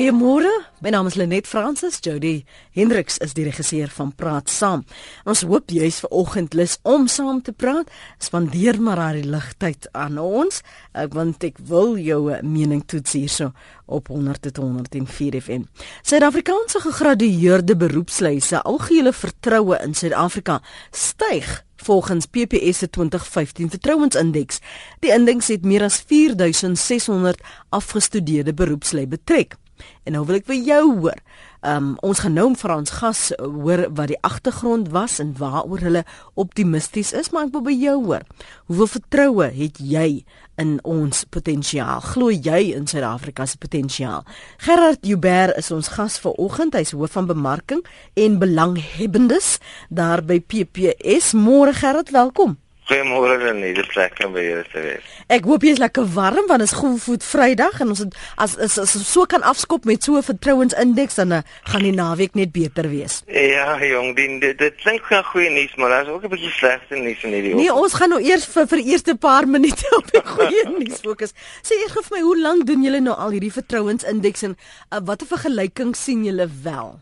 Goeiemôre. My naam is Lenet Fransis. Jody Hendriks is die regisseur van Praat Saam. Ons hoop jy's ver oggend lus om saam te praat. Spandeer maar haar ligtyd aan ons, ek want ek wil jou mening toets hierso op 100.104 FM. Suid-Afrikaanse gegradueerde beroepslui se algehele vertroue in Suid-Afrika styg volgens PPS se 2015 vertrouensindeks. Die indeks het meer as 4600 afgestudeerde beroepslui betrek. En nou wil ek vir jou hoor. Um ons gaan nou vir ons gas hoor wat die agtergrond was en waaroor hulle optimisties is, maar ek wil by jou hoor. Hoeveel vertroue het jy in ons potensiaal? Glo jy in Suid-Afrika se potensiaal? Gerard Joubert is ons gas vanoggend. Hy's hoof van bemarking en belanghebbendes daar by PPS. Môre Gerard, welkom. Goeiemôre aan die plek en by julle te wees. Ek hoop jy is lekker warm want dit is Goeievoet Vrydag en ons het as as, as, as so kan afskop met so 'n vertrouensindeks dan uh, gaan die naweek net beter wees. Ja, jong, dit dit, dit klink gaan goeie nuus, maar daar's ook 'n bietjie slegte nuus in hierdie. Nee, ons gaan nou eers vir vir eerste paar minute op die goeie nuus fokus. Sê eers vir my, hoe lank doen julle nou al hierdie vertrouensindeks en uh, watter vergelyking sien julle wel?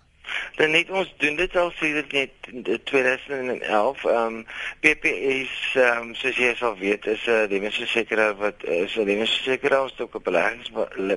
Dan net ons doen dit al sedert net 2011. Ehm um, PPS ehm um, soos jy sal weet is 'n uh, lewensversekeraar wat is 'n lewensversekeraar ons ook 'n beleggings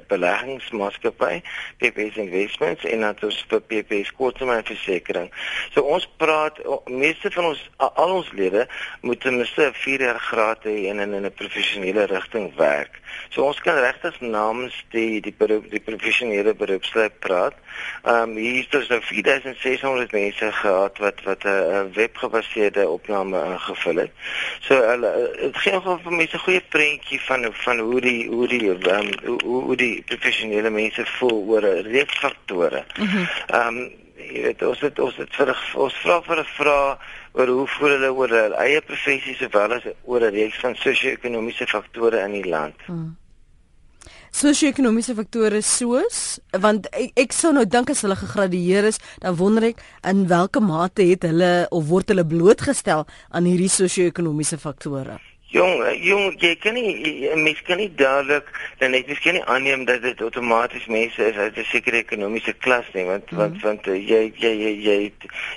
beleggingsmaatskappy PPS Investments en dan ons vir PPS korttermynversekering. So ons praat meeste van ons al ons lede moet ten minste 4 jaar graad hê en in 'n professionele rigting werk. So ons kan regtig namens die die beroep die professionele beroepslui praat. Ehm um, hier is nou 4600 mense gehad wat wat 'n webgebaseerde opname ingevul het. So hulle dit gee nog vir mense 'n goeie prentjie van van hoe die hoe die um, hoe, hoe die professionele mense voel oor 'n reeks faktore. Mhm. Ehm um, jy weet ons het ons het vir ons vra vir 'n vraag oor hoe voel hulle oor hulle eie professie sowel as oor 'n reeks van sosio-ekonomiese faktore in die land. Mhm sosio-ekonomiese faktore soos want ek, ek sou nou dink as hulle gegradueer is dan wonder ek in watter mate het hulle of word hulle blootgestel aan hierdie sosio-ekonomiese faktore Jong, jong, jy kan nie mens kan nie dadelik dan net miskien nie aanneem dat dit outomaties mense is uit 'n sekere ekonomiese klas nie, want mm -hmm. want want uh, jy jy jy jy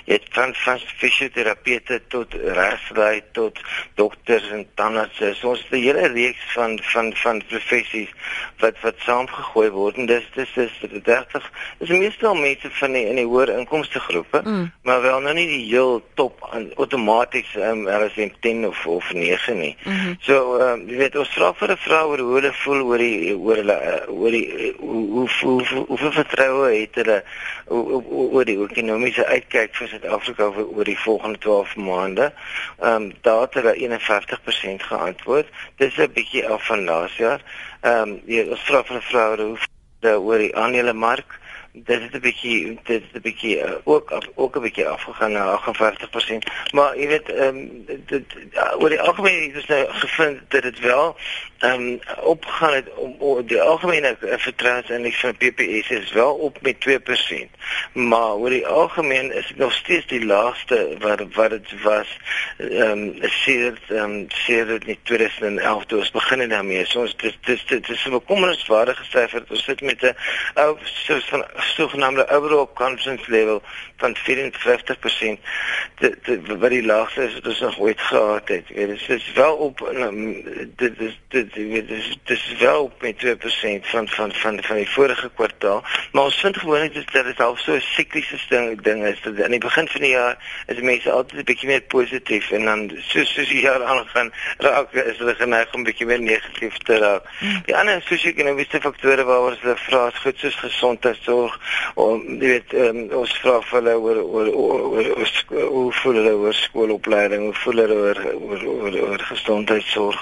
jy het van fisioterapeute tot regsry tot dokters en tandartse. So ons het 'n hele reeks van van van professies wat wat saamgegooi word en dis dis dis 30 dis meestal mense van die in die hoër inkomste groepe, mm. maar wel nou nie die heel top outomaties um, hulle is 10 of of 9 nie. Mm -hmm. So ehm uh, jy weet ons vra vir 'n vrou oor hoe hulle voel oor die oor hulle uh, oor die hoe hoe hoe hoeveel vertroue het hulle oor die ekonomiese uitkyk vir Suid-Afrika oor, oor die volgende 12 maande. Ehm um, daar het hulle 51% geantwoord. Dis 'n bietjie af van laas jaar. Ehm um, jy ons vra vir 'n vrou oor die aandelemark dit het 'n bietjie dit het 'n bietjie uh, ook af, ook 'n bietjie afgegaan na 58%. Maar jy weet ehm um, dit uh, oor die algemeen ons nou gevind dat dit wel ehm um, opgegaan het om, om die algemene uh, vertrouensindeks van PPS is wel op met 2%. Maar oor die algemeen is dit nog steeds die laagste wat wat dit was ehm um, sedert ehm um, sedert net 2011 toe ons begin daarmee. So ons dis dis dit is 'n bekommerniswaardige syfer. Ons sit met 'n ou soos van sogenaamde overall confidence level van 54% dit wat die laagste is wat ons nog ooit gehad het. Dit is, is wel op um, dit is dit dit is dit is wel op met 2% van van van van die vorige kwartaal, maar ons vind gewoonlik dat dit al so 'n sikliese ding ding is dat aan die begin van die jaar is mense altyd 'n bietjie meer positief en dan soos soos die jaar aangaan raak is hulle geneig om 'n bietjie meer negatief te raak. Hmm. Die ander sosio-ekonomiese faktore waaroor hulle vra is goed soos gesondheidsorg om jy weet um, ons vra vir hulle oor oor oor hoe voel hulle oor skoolopleiding hoe voel hulle oor oor oor, oor gesondheidsorg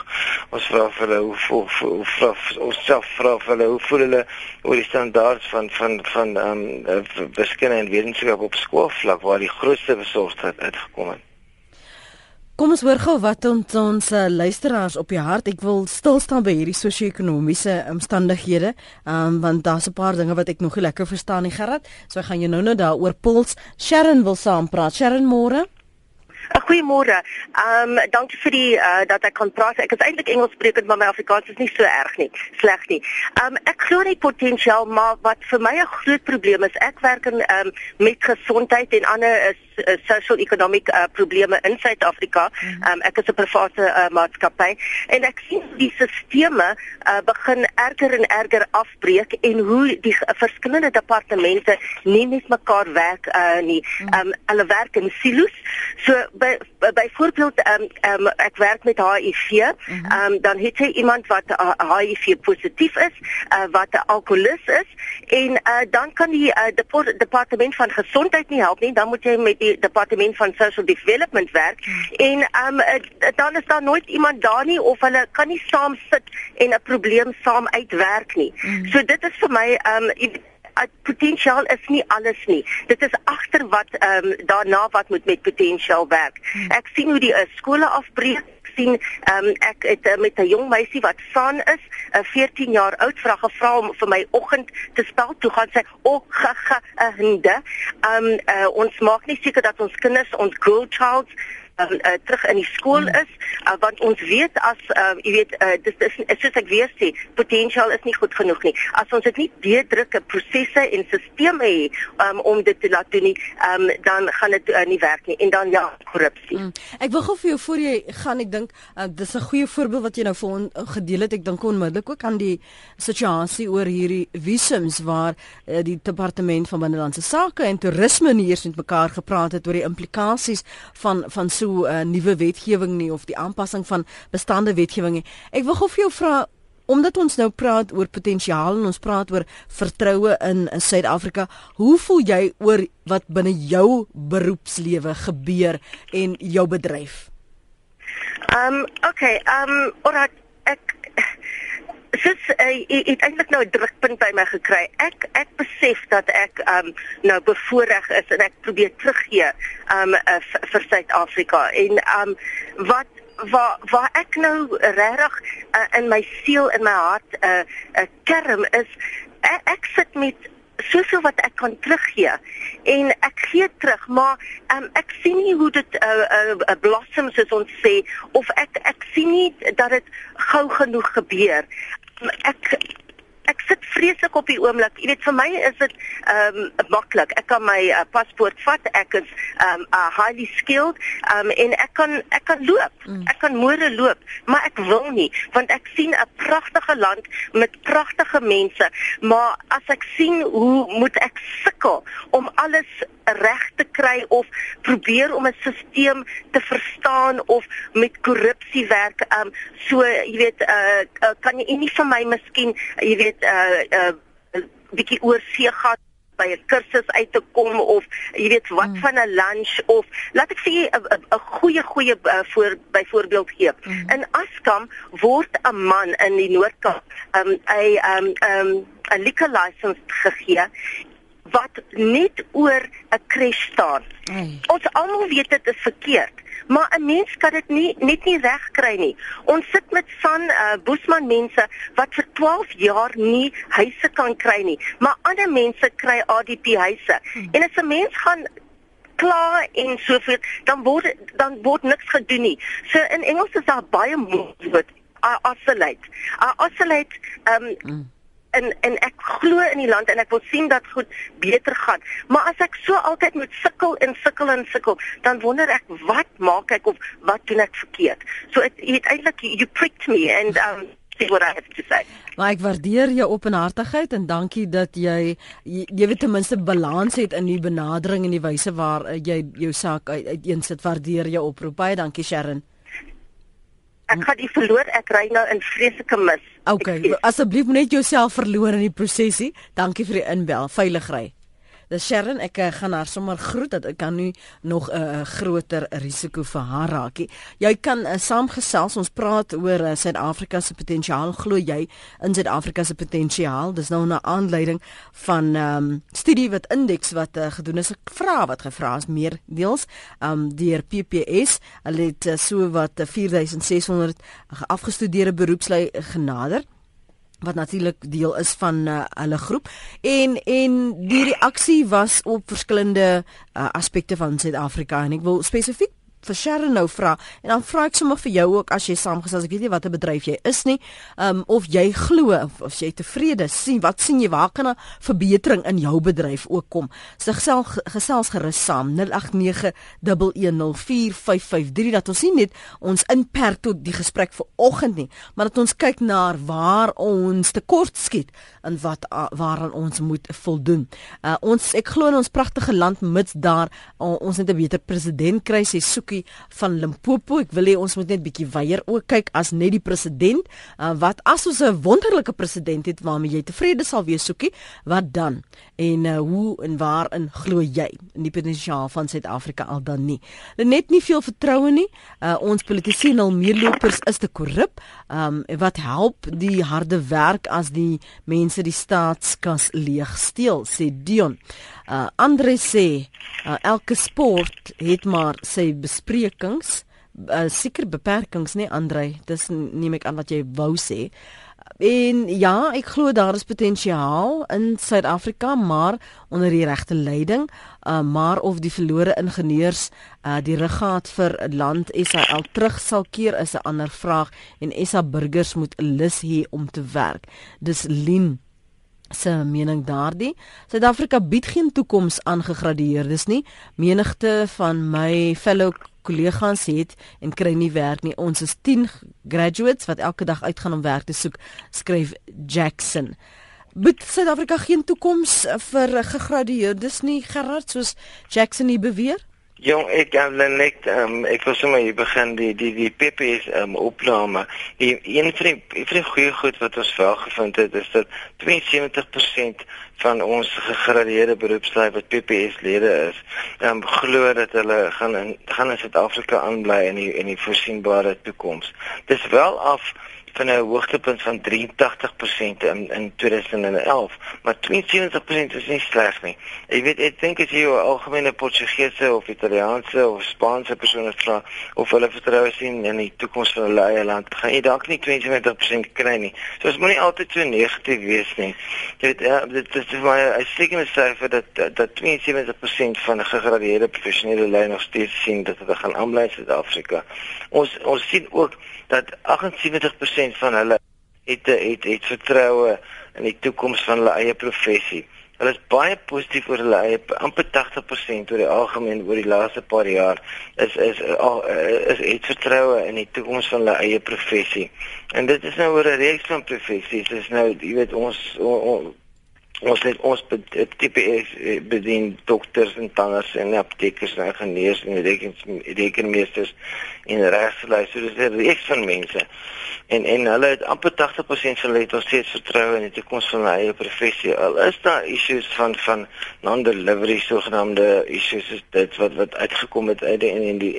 ons vra vir hulle hoe voel hoe vra ons self vra vir hulle hoe voel hulle oor die standaarde van van van ehm um, wiskunde en wetenskap op skoolvlak waar die grootste besorgdheid uitgekom het Kom ons hoor gou wat ons ons uh, luisteraars op die hart. Ek wil stil staan by hierdie sosio-ekonomiese omstandighede, um, want daar's 'n paar dinge wat ek nog nie lekker verstaan nie, Gerard. So ek gaan jou nou nou daaroor puls. Sharon wil saam praat. Sharon môre. Goeiemôre. Ehm um, dankie vir die uh, dat ek kan praat. Ek is eintlik Engels sprekend, maar my Afrikaans is nie so erg nie, sleg nie. Ehm um, ek glo in potensiaal, maar wat vir my 'n groot probleem is, ek werk in ehm um, met gesondheid en ander is uh, social economic uh, probleme in Suid-Afrika. Mhm. Um, ek is 'n private uh, maatskappy en ek sien die sisteme uh, begin erger en erger afbreek en hoe die uh, verskillende departemente nie met mekaar werk uh, nie. Um, hulle werk in silo's. So by byvoorbeeld um, um, ek werk met HIV, um, dan het jy iemand wat uh, HIV positief is, uh, wat 'n alkolikus is en uh, dan kan die uh, departement van gesondheid nie help nie. Dan moet jy met die departement van social development werk en um, dan is daar nooit iemand daar nie of hulle kan nie saam sit en 'n probleem saam uitwerk nie. Mm. So dit is vir my um potensiaal is nie alles nie. Dit is agter wat ehm um, daarna wat moet met potensiaal werk. Mm. Ek sien hoe die uh, skole afbreek sien um, ek het uh, met 'n jong meisie wat van is, 'n uh, 14 jaar oud, vra gevra om vir my oggend te spel. Toe gaan sy oggende. Um uh, ons maak nie seker dat ons kinders ons girl childs uh, uh, terug in die skool is uh, want ons weet as uh, jy weet uh, dis is soos ek weer sê potensiaal is nie goed genoeg nie. As ons dit nie deurdrukke prosesse en sisteme het um, om dit te laat doen nie um, dan gaan dit uh, nie werk nie. En dan ja korrupsie. Mm. ek wil gou vir jou voor jy gaan ek dink uh, dis 'n goeie voorbeeld wat jy nou vir ons gedeel het. Ek dink onmiddellik ook aan die situasie oor hierdie visums waar uh, die departement van binnelandse sake en toerisme nie eers met mekaar gepraat het oor die implikasies van van so so 'n uh, nuwe wetgewing nie of die aanpassing van bestaande wetgewing nie. Ek wil gou vir jou vra omdat ons nou praat oor potensiaal en ons praat oor vertroue in Suid-Afrika, hoe voel jy oor wat binne jou beroepslewe gebeur en jou bedryf? Ehm um, okay, ehm um, oral ek dis uh, het eintlik nou 'n drukpunt by my gekry. Ek ek besef dat ek um nou bevoordeel is en ek probeer teruggee um uh, vir Suid-Afrika. En um wat waar waar ek nou regtig uh, in my siel en my hart 'n uh, 'n uh, kerm is ek, ek sit met soveel wat ek kan teruggee. En ek gee terug maar um, ek sien nie hoe dit 'n uh, uh, uh, blossoms soos ons sê of ek ek sien nie dat dit gou genoeg gebeur ek ek sit vreeslik op die oomblik. Jy weet vir my is dit ehm um, maklik. Ek kan my uh, paspoort vat. Ek is ehm um, uh, highly skilled um, en ek kan ek kan loop. Mm. Ek kan môre loop, maar ek wil nie want ek sien 'n pragtige land met pragtige mense, maar as ek sien hoe moet ek sukkel om alles reg te kry of probeer om 'n stelsel te verstaan of met korrupsie werk. Um so jy weet uh, uh kan jy nie vir my miskien jy weet uh uh bietjie oor see gaan by 'n kursus uit te kom of jy weet wat mm. van 'n lunch of laat ek sê 'n goeie goeie uh, voor byvoorbeeld gee. Mm. In Askam word 'n man in die Noord-Kaap um hy um um 'n liquor license gegee wat net oor 'n crash staan. Mm. Ons almal weet dit is verkeerd, maar 'n mens kan dit nie net nie reg kry nie. Ons sit met van uh, Boesman mense wat vir 12 jaar nie huise kan kry nie, maar ander mense kry ADP huise. Mm. En as 'n mens gaan klaar en soveel dan word dan word niks gedoen nie. So in Engels is daar baie woord isolate. Isolate um mm en en ek glo in die land en ek wil sien dat goed beter gaan. Maar as ek so altyd moet sukkel en sukkel en sukkel, dan wonder ek wat maak ek of wat doen ek verkeerd. So it, it eintlik you pricked me and um what I have to say. Maar ek waardeer jou openhartigheid en dankie dat jy jy, jy weet ten minste balans het in die benadering en die wyse waar uh, jy jou saak uiteensit. Uit waardeer jou oproep. Baie dankie Sharon. Ek gaan u verloor. Ek ry nou in vreeslike mis. Okay, asseblief net jouself verloor in die prosesie. Dankie vir die inbel. Veilig ry. Dis Sharon, ek uh, gaan haar sommer groet dat ek kan nu nog 'n uh, groter risiko vir haar raak. Jy kan uh, saamgesels. Ons praat oor uh, Suid-Afrika se potensiaal. Glo jy in Suid-Afrika se potensiaal? Dis nou 'n aanleiding van 'n um, studie wat indeks wat uh, gedoen is. Ek vra wat gevra is meer deels um deur PPS. Hulle het uh, so wat uh, 4600 afgestudeerde beroepslui genader wat natuurlik deel is van uh, hulle groep. En en die reaksie was op verskillende uh, aspekte van Suid-Afrika. En ek wil spesifiek vir Sharon nou vra en dan vra ek sommer vir jou ook as jy saamgesels, ek weet nie watter bedryf jy is nie, um, of jy glo of, of jy tevrede sien, wat sien jy waar kan 'n verbetering in jou bedryf ook kom? So gesels gesels gerus saam 0891104553 dat ons nie net ons inperk tot die gesprek vir oggend nie, maar dat ons kyk na waar ons tekort skiet en wat waaraan ons moet voldoen. Uh, ons ek glo in ons pragtige land mits daar uh, ons net 'n beter president kry, sê Soekie van Limpopo. Ek wil hê ons moet net bietjie weier ook kyk as net die president. Uh, wat as ons 'n wonderlike president het waarmee jy tevrede sal wees, Soekie? Wat dan? En uh, hoe en waarin glo jy in die potensiaal van Suid-Afrika al dan nie? Net nie veel vertroue nie. Uh, ons politici en al meerlopers is te korrup. Um wat help die harde werk as die mense die staatskas leeg steel, sê Dion. Uh Andre sê uh, elke sport het maar sy besprekings, uh, seker beperkings, nee Andre, dis neem ek aan wat jy wou sê. En ja, ek glo daar is potensiaal in Suid-Afrika, maar onder die regte leiding, uh, maar of die verlore ingenieurs uh, die ruggaat vir land SAL terug sal keer is 'n ander vraag en SA burgers moet 'n lus hê om te werk. Dis Lien se mening daardie. Suid-Afrika bied geen toekoms aan gegradueerdes nie. Menigte van my fellow kollegas het en kry nie werk nie. Ons is 10 graduates wat elke dag uitgaan om werk te soek, skryf Jackson. Bied Suid-Afrika geen toekoms vir gegradueerdes nie, Gerard, soos Jackson hier beweer? Jong, ek gaan dan net um, ek wil sommer hier begin die die die PPS um, opname. Die een van die van die goeie goed wat ons wel gevind het is dat 72% van ons gegradueerde beroepslui wat PPS lede is, ehm um, glo dat hulle gaan in gaan in Suid-Afrika aanbly in die in die voorsienbare toekoms. Dis wel af van 'n hoogtepunt van 83% in in 2011, maar 72% is nie sleg nie. Ek weet ek dink as jy 'n algemene Portugese of Italiaanse of Spaanse persoon vra of hulle vertrou sien in die toekoms van hulle eie land, gaan jy dalk nie 72% kry nie. So dit moenie altyd so negatief wees nie. Jy weet ja, dit is vir my 'n sekere syfer dat dat 72% van gegradueerde professionele leiers nog steeds sien dat hulle gaan aanbly in Suid-Afrika. Ons ons sien ook dat 78% van hulle het het het vertroue in die toekoms van hulle eie professie. Hulle is baie positief oor hulle eie amper 80% oor die algemeen oor die laaste paar jaar is is is, is het vertroue in die toekoms van hulle eie professie. En dit is nou oor 'n reeks van professies. Dit is nou jy weet ons on, on, ons het ons tipe is bedien dokters en tanners en aptekers en ingenieurs en rekenmeesters en regslei so dis 'n reeks van mense. En en hulle het amper 80% van hulle het ons steeds vertroue in die toekoms van hulle eie professie. Al is daar issues van van non-delivery sogenaamde issues is dit wat wat uitgekom het uit in in die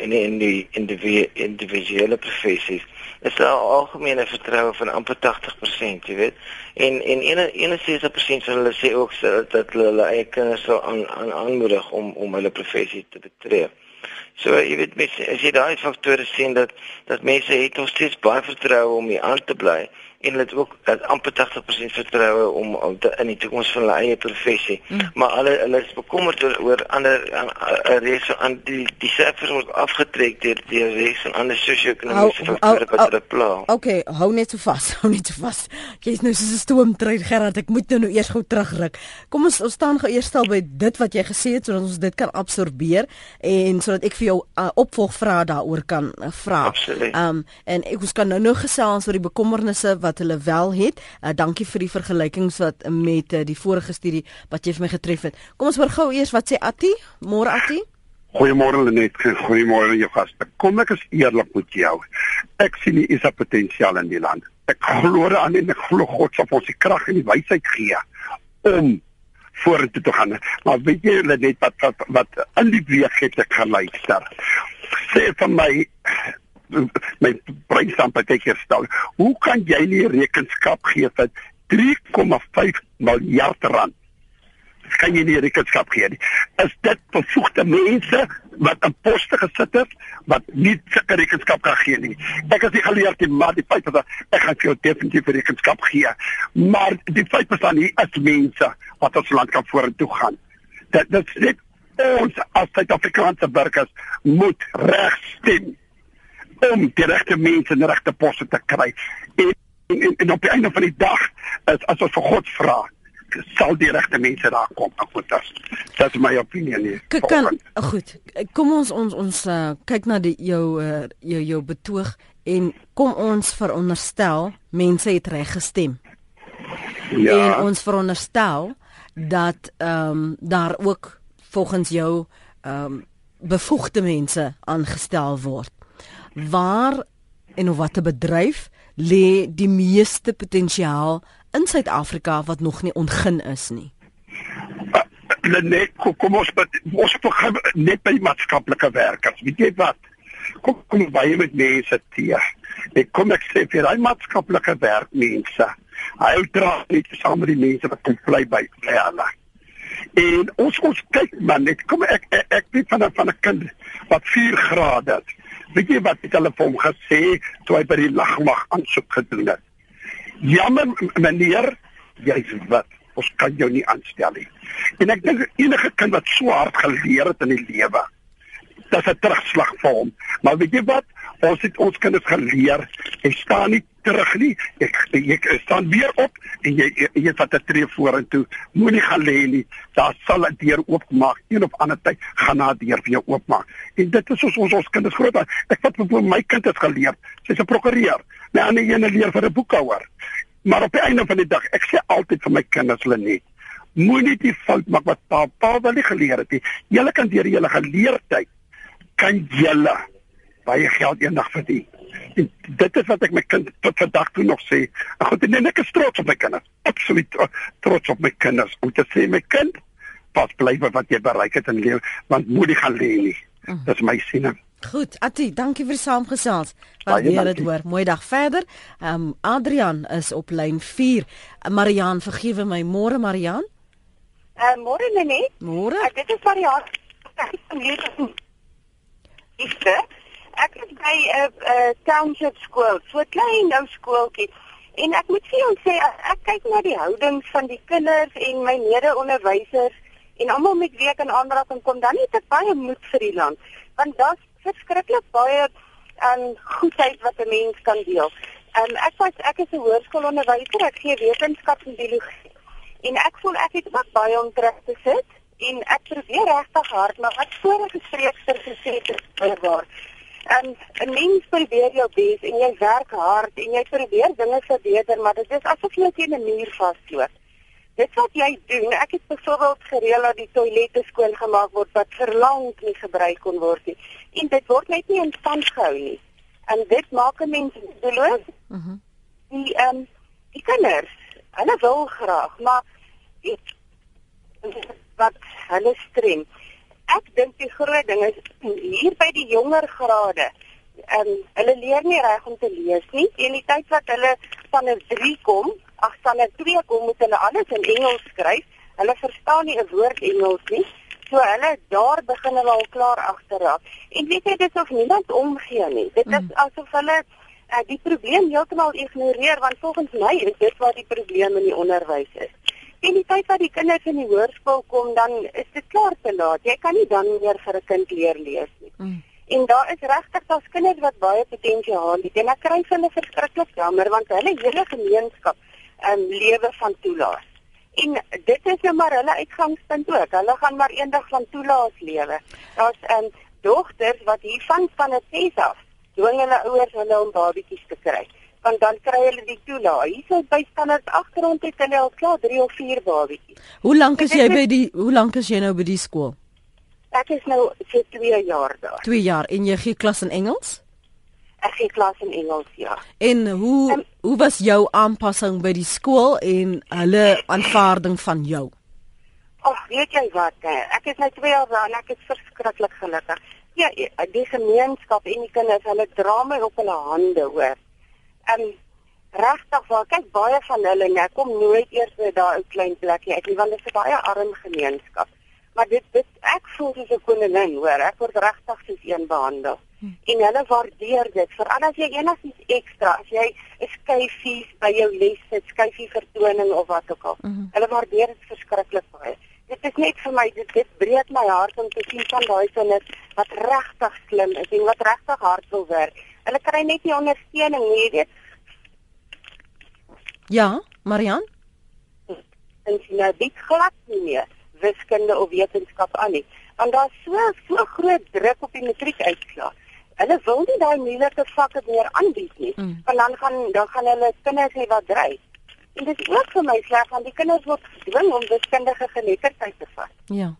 in die in die individuele professies is 'n algemene vertroue van amper 80%, jy weet. En en 61% van hulle sê ook dat hulle hulle eie kinders sou aan aan aanmoedig om om hulle professie te betree. So jy weet mense, as jy daai faktore sien dat dat mense het nog steeds baie vertroue om hier aan te bly en hulle het ook het amper 80% vertroue om, om te, in die toekoms van hulle eie professie. Mm. Maar hulle hulle is bekommerd oor, oor ander 'n reeks aan die die syfers word afgetrek deur die reeks van ander sosio-ekonomiese faktore wat hulle pla. Okay, hou net so vas, hou net so vas. Jy's nou soos 'n stoomtrein Gerard, ek moet nou, nou eers gou terugruk. Kom ons ons staan gou eers stil by dit wat jy gesê het sodat ons dit kan absorbeer en sodat ek vir jou uh, opvolgvrae daaroor kan uh, vra. Absoluut. Um en ek ons kan nou nou gesels oor die bekommernisse wat wat hulle wel het. Uh, dankie vir die vergelykings wat met uh, die vorige studie wat jy vir my getref het. Kom ons hoor gou eers wat sê Atti? Môre Atti? Goeiemôre Lenet, goeiemôre jou gaste. Kom ek is eerlik met jou. Ek sien nie is 'n potensiaal in die land. Ek glo aan en ek glo God sal ons die krag en die wysheid gee om vorentoe te gaan. Maar weet jy Lenet wat wat, wat in die week het ek geluister. Sê vir my my brein staan baie keer stil. Hoe kan jy nie rekenskap gee vir 3,5 miljard rand? Kan jy nie rekenskap gee nie? Is dit bevoegde mense wat op poste gesit het wat nie sulke rekenskap kan gee nie? Ek is nie geleerd nie, maar die feit dat ek gaan vir jou definitief rekenskap gee. Maar die feit dan hier is mense wat ons land kan vorentoe gaan. Dit dit ons as Suid-Afrikaanse burgers moet reg stem om die regte mense in die regte poste te kry. En, en, en op die einde van die dag is as ons vir God vra, sal die regte mense daar kom. Nou goed, dit is my opinie nie. Kan goed. Kom ons ons ons uh, kyk na die jou uh, jou jou betoog en kom ons veronderstel mense het reg gestem. Ja. En ons veronderstel dat ehm um, daar ook volgens jou ehm um, bevoegde mense aangestel word. Waar en of watter bedryf lê die meeste potensiaal in Suid-Afrika wat nog nie ontgin is nie? Uh, net kom ons ons begin net by maatskaplike werkers. Weet jy wat? Kom kom baie met mense teë. Ek kom ek sê vir daai maatskaplike werkmense. Hy dra net saam met die mense wat kom vlei by hulle. En ons ons kyk man, net kom ek ek, ek weet van van 'n kind wat 4 grade het. Weet jy wat het hulle vir hom gesê toe hy by die lagmag aansoek gedoen het? Jammer meneer, jy's wat? Ons kan jou nie aanstel nie. En ek dink enige kind wat so hard geleer het in die lewe, dis 'n terugslag vir hom. Maar weet jy wat? Ons het ons kinders geleer, jy staan nie terug nie. Ek ek staan weer op en jy jy vat 'n tree vorentoe. Moenie gaan lê nie. Daar sal 'n deur oopmaak. Een of ander tyd gaan na deur vir jou oopmaak. En dit is ons ons, ons kinders groot. Ek wat vir my kind het geleer. Sy's 'n prokureur. My ander een leer vir 'n boekhouer. Maar op die einde van die dag, ek sê altyd vir my kinders hulle net moenie die fout maak wat pa pa wel nie geleer het nie. Julle kan deur julle geleerdheid kan julle baie geld eendag verdien. En dit is wat ek my kind tot vandag toe nog sê. Ek goed en ek is trots op my kinders. Absoluut trots op my kinders om te sê my kind pas bly wat jy bereik het in lewe want moenie gaan lê nie. Mhm. Dis my siening. Goed, Ati, dankie vir saamgesels. Wat weer dit hoor. Mooi dag verder. Ehm um, Adrian is op lyn 4. Marian, vergewe my. Môre Marian. Uh, môre Nenet. Môre. Uh, dit is Marian. Ek is hier. Ek is by 'n uh, uh, township skool, so 'n klein nou skooltjie. En ek moet vir jou sê ek kyk na die houdings van die kinders en my mede-onderwysers en almal met wie ek in aanraking kom, dan het ek baie moed vir die land. Want daar's verskriklik baie aan um, goedheid wat 'n mens kan deel. Um, ek was ek is 'n hoërskoolonderwyser, ek gee wetenskap en biologie. En ek voel ek het ook baie om terug te sit en ek probeer regtig hard maar wat vorige spreekster gesê het waar en 'n mens probeer jou bes en jy werk hard en jy probeer dinge verbeter maar dit is asof jy teen 'n muur vasloop. Dit wat jy doen ek het byvoorbeeld gereël dat die toilette skoon gemaak word wat verlang nie gebruik kon word nie. En dit word net nie in stand gehou nie. En dit maak 'n mens beloos mhm. Mm die ehm um, die kinders hulle wil graag maar dit wat hulle strem. Ek dink die groot ding is hier by die jonger grade. Ehm um, hulle leer nie reg om te lees nie. En die tyd wat hulle van 'n 3 kom, ag van 'n 2 kom, moet hulle alles in Engels skryf. Hulle verstaan nie 'n woord Engels nie. So hulle daar begin hulle al klaar agterraak. En weet jy dis of niemand omgee nie. Dit is mm. asof hulle uh, die probleem heeltemal ignoreer want volgens my is dit wat die probleem in die onderwys is. En die tyd wat die kinders in die hoërskool kom, dan is dit klaar te laat. Jy kan nie dan meer vir 'n kind leer lees nie. Mm. En daar is regtig daar's kinders wat baie potensiaal het. En ek kry hulle verskriklik jammer want hulle hele gemeenskap um, lewe van toelaas. En dit is nou maar hulle uitgangspunt ook. Hulle gaan maar eendag van toelaas lewe. Daar's um, dogters wat hier van 'n 6 af dwing hulle ouers hulle om babatjies te kry want dan kry hulle die toelaag. Hierso by standaard agtergrond het hulle al klaar 3 of 4 babatjies. Hoe lank is jy by die hoe lank is jy nou by die skool? Ek is nou vir 2 jaar daar. 2 jaar en jy gee klas in Engels? Ek gee klas in Engels, ja. En hoe um, hoe was jou aanpassing by die skool en hulle aanvaarding van jou? Ag, weet jy wat? Ek is nou 2 jaar daar en ek is verskriklik gelukkig. Ja, die gemeenskap en die kinders, hulle dra my op hulle hande, hoor um, regtig waar kyk baie van hulle ek kom nooit eers by daai klein plekkie uit nie want dit is 'n baie arm gemeenskap. Maar dit dit ek voel soos 'n koningin hoor, ek word regtig soos een behandel. Hm. En hulle waardeer dit. Veral as jy enigiets ekstra, as jy 'n skyfies by jou les het, skyfie vertoning of wat ook al. Hm. Hulle waardeer dit verskriklik baie. dit is net vir my dit, dit breek my hart om te sien van daai kinders wat regtig slim is en wat regtig hard wil werk. Hulle kry net nie ondersteuning nie, jy weet. Ja, Marian? En sien nou dit glad nie meer wiskunde of wetenskap aan nie. Want daar's so so groot druk op die matriekuitslae. Hulle wil nie daai moeilike vakke meer aanbied nie. Mm. Want dan gaan dan gaan hulle kinders hê wat dryf. En dit is ook vir my sleg want die kinders word gedwing om wiskundige geletterdheid te vat. Ja.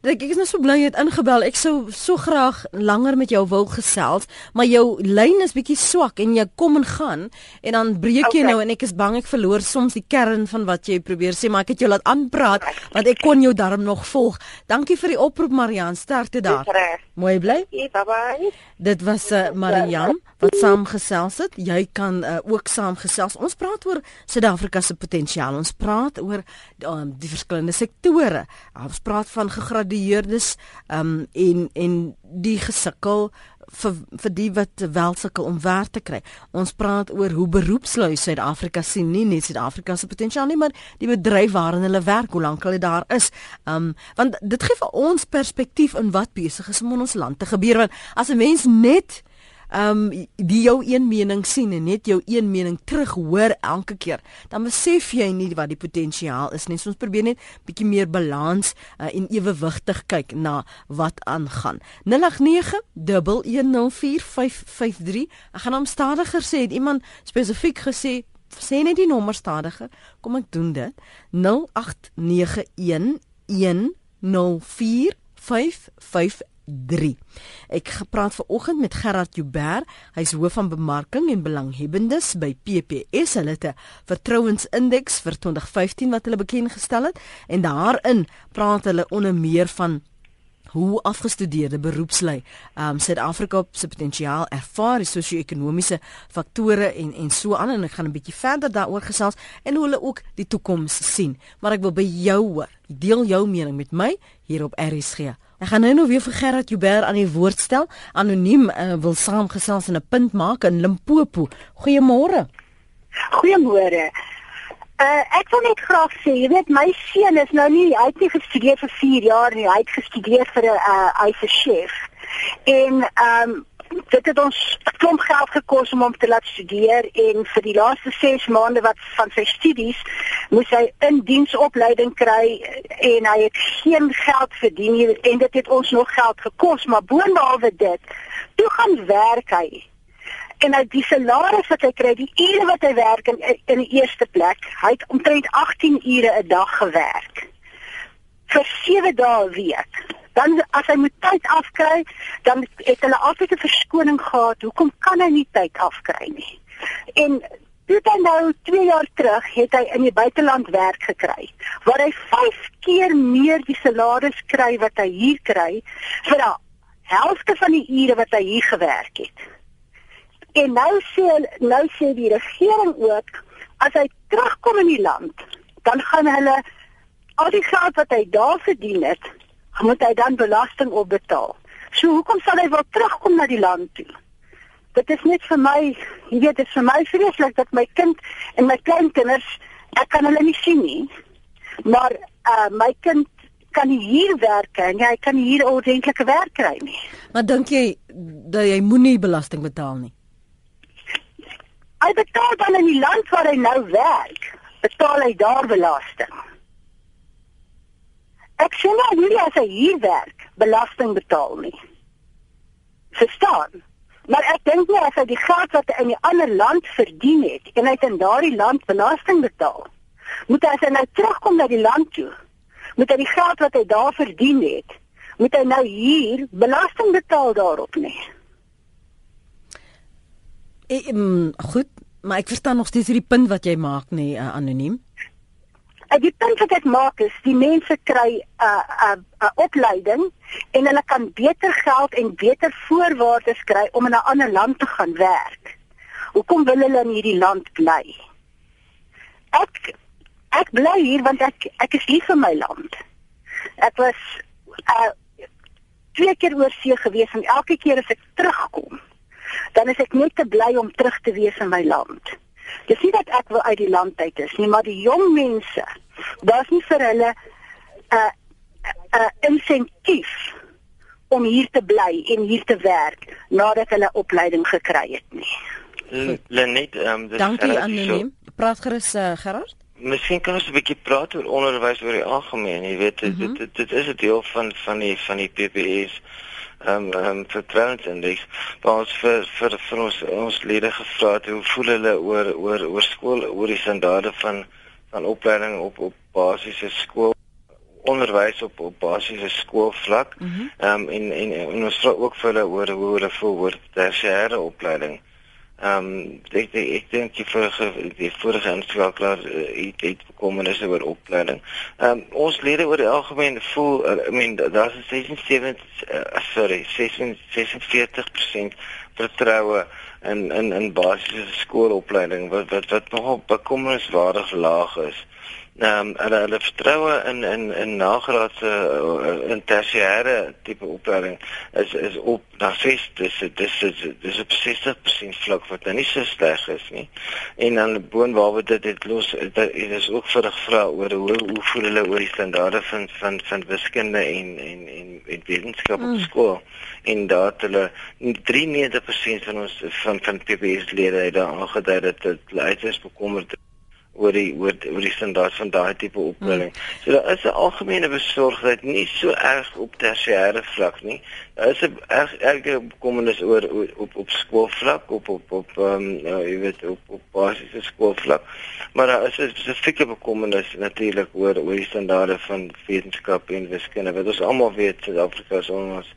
Ek is nou so bly jy het ingebel. Ek sou so graag langer met jou wil gesels, maar jou lyn is bietjie swak en jy kom en gaan en dan breek jy okay. nou en ek is bang ek verloor soms die kern van wat jy probeer sê, maar ek het jou laat aanpraat want ek kon jou darm nog volg. Dankie vir die oproep Marian, sterkte daar. Mooi bly. Bye bye. Dit was uh, Marian wat saamgesels het. Jy kan uh, ook saamgesels. Ons praat oor Suid-Afrika se potensiaal. Ons praat oor um, die verskillende sektore. Ons praat van gegradueerdes um, en en die gesukkel vir vir die wat wel sukkel om werk te kry. Ons praat oor hoe beroepslui Suid-Afrika sien nie net Suid-Afrika se potensiaal nie, maar die bedryf waarin hulle werk, hoe lank hulle daar is. Um want dit gee vir ons perspektief in wat besig is om in ons land te gebeur want as 'n mens net um die jou een mening sien en net jou een mening terug hoor elke keer, dan besef jy nie wat die potensiaal is nie. So ons probeer net bietjie meer balans uh, en ewewigtig kyk na wat aangaan. 0891104553. Ek gaan hom stadiger sê. Het iemand spesifiek gesê sê net die nommer stadiger. Kom ek doen dit. 0891104553 3. Ek gepraat ver oggend met Gerard Joubert, hy's hoof van bemarking en belanghebbendes by PPS. Hulle het 'n vertrouensindeks vir 2015 wat hulle bekend gestel het en daarin praat hulle onder meer van hoe afgestudeerde beroepslui um Suid-Afrika se potensiaal ervaar, sosio-ekonomiese faktore en en so aan en ek gaan 'n bietjie verder daaroor gesels en hoe hulle ook die toekoms sien. Maar ek wil by jou hoor. Deel jou mening met my hier op RSG. Ek gaan nou nog weer vir Gerard Joubert aan die woord stel. Anoniem uh, wil saamgesels en 'n punt maak in Limpopo. Goeiemôre. Goeiemôre. Uh, ek wil net graag sê, jy weet my seun is nou nie hy het nie gestudeer vir 4 jaar nie. Hy het gestudeer vir 'n uh, hy's 'n chef. En ehm um, dit het ons klomp geld gekos om hom te laat studeer en vir die laaste 6 maande wat van sy studies moes hy in diensopleiding kry en hy het geen geld verdien nie en dit het ons nog geld gekos maar boonbehalwe dit toe gaan werk hy. En hy die salaris wat hy kry die ure wat hy werk in in die eerste plek hy het omtrent 18 ure 'n dag gewerk vir 7 dae 'n week dan as hy moet tyd afkry, dan het hulle altyd 'n verskoning gehad. Hoekom kan hy nie tyd afkry nie? En toe dan nou 2 jaar terug het hy in die buiteland werk gekry waar hy 5 keer meer die salaris kry wat hy hier kry vir die helfte van die ure wat hy hier gewerk het. En nou sê nou sê die regering ook as hy terugkom in die land, dan gaan hulle al die geld wat hy daar verdien het, moet hy dan belasting opbetaal. So hoekom sal hy wel terugkom na die land toe? Dit is net vir my, jy weet, dit is vir my vreeslik dat my kind en my kleinkinders ek kan hulle nie sien nie. Maar uh my kind kan nie hier werk en hy kan nie hier ordentlike werk kry nie. Maar dink jy dat jy moenie belasting betaal nie? Hy betaal dan in die land waar hy nou werk, betaal hy daar belasting. Ek sê nou nie as hy hier werk belasting betaal nie. Verstaan? Maar ek dink nie as hy die geld wat hy in 'n ander land verdien het en hy het in daardie land belasting betaal, moet hy as hy nou terugkom na die land toe, moet hy die geld wat hy daar verdien het, moet hy nou hier belasting betaal daarop nie. Ek mm, goed, maar ek verstaan nog steeds hierdie punt wat jy maak nie uh, anoniem. En die punt wat ek maak is die mense kry 'n uh, 'n uh, 'n uh, opleiding en hulle kan beter geld en beter voorwaardes kry om in 'n ander land te gaan werk. Hoekom wil hulle in hierdie land bly? Ek ek bly hier want ek ek is lief vir my land. Ek was uh twee keer oor see gewees en elke keer as ek terugkom, dan is ek net te bly om terug te wees in my land. Dis nie dat ek wil uit die land uit is nie, maar die jong mense, daar's nie vir hulle 'n 'n insentief om hier te bly en hier te werk nadat hulle opleiding gekry het nie. Lenet, ehm um, Dankie anoniem. Praat gerus uh, Gerard. Miskien kan ons 'n bietjie praat oor onderwys oor die algemeen. Jy weet dit mm -hmm. dit, dit is 'n deel van van die van die PPS ehm um, ehm um, vertrouensindeks. Waar ons vir vir vir ons ons lede gevra het hoe voel hulle oor oor oor skool oor die standaarde van van opleiding op op basiese skool onderwys op op basiese skoolvlak. Ehm mm um, en, en en ons vra ook vir hulle oor hoe hulle voel oor tersiêre opleiding. Ehm um, ek ek, ek dink die vorige die vorige inskakelaar uh, het het bekommernis oor opleiding. Ehm um, ons lede oor die algemeen voel uh, I mean daar's 76 uh, sorry 46% vertroue in in in basiese skoolopleiding wat wat wat nogal bekommerniswaardig laag is ehm um, hulle hulle vertroue in in in nagraadse uh, in tersiêre tipe opleiding is is op na 6 dis dis dis dis op 60% vlak wat nou nie so sleg is nie. En dan boonwaarbe dit het los dit is ook vir gevra oor hoe hoe voel hulle oor die standaarde van van van wiskunde en en en en wetenskap op mm. skool en dat hulle 93% van ons van van PBS lede het daar aangedui dat dit uiters bekommerd oor die oor, oor die standaard van daai tipe opleiding. Hmm. So daar is 'n algemene besorgdheid nie so erg op tersiêre vlak nie. Daar is 'n erg erge bekommernis oor op op skoolvlak op op op ehm um, ja, jy weet op op basiese skoolvlak. Maar daar is 'n spesifieke bekommernis natuurlik oor oor die standaarde van wetenskap en wiskunde. Wat ons almal weet, Suid-Afrika is ons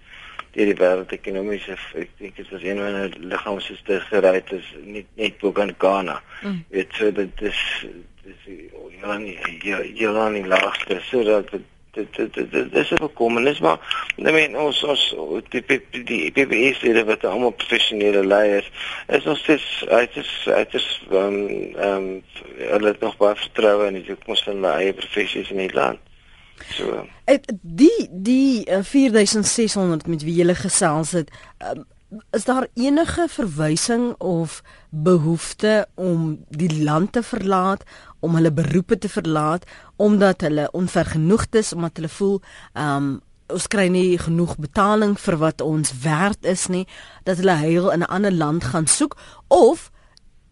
deur die wêreldekonomiese ek dink dit is een van die liggaamste gereed is nie net bo kan Ghana. Mm. Dit so dit is dis ja nie ja ja nie laagste so dat dit dit dit is 'n bekommernis maar I mean ons ons die die PPS lede wat almal professionele leiers is ons dis dit is dit is ehm ehm hulle het nog baie vertroue in die toekoms van hulle eie professies in die land. So. Die die 4600 eh, met wie jy gesels het, um, is daar enige verwysing of behoefte om die land te verlaat, om hulle beroepe te verlaat omdat hulle onvergenoegd is, omdat hulle voel um ons kry nie genoeg betaling vir wat ons werd is nie, dat hulle heil in 'n ander land gaan soek of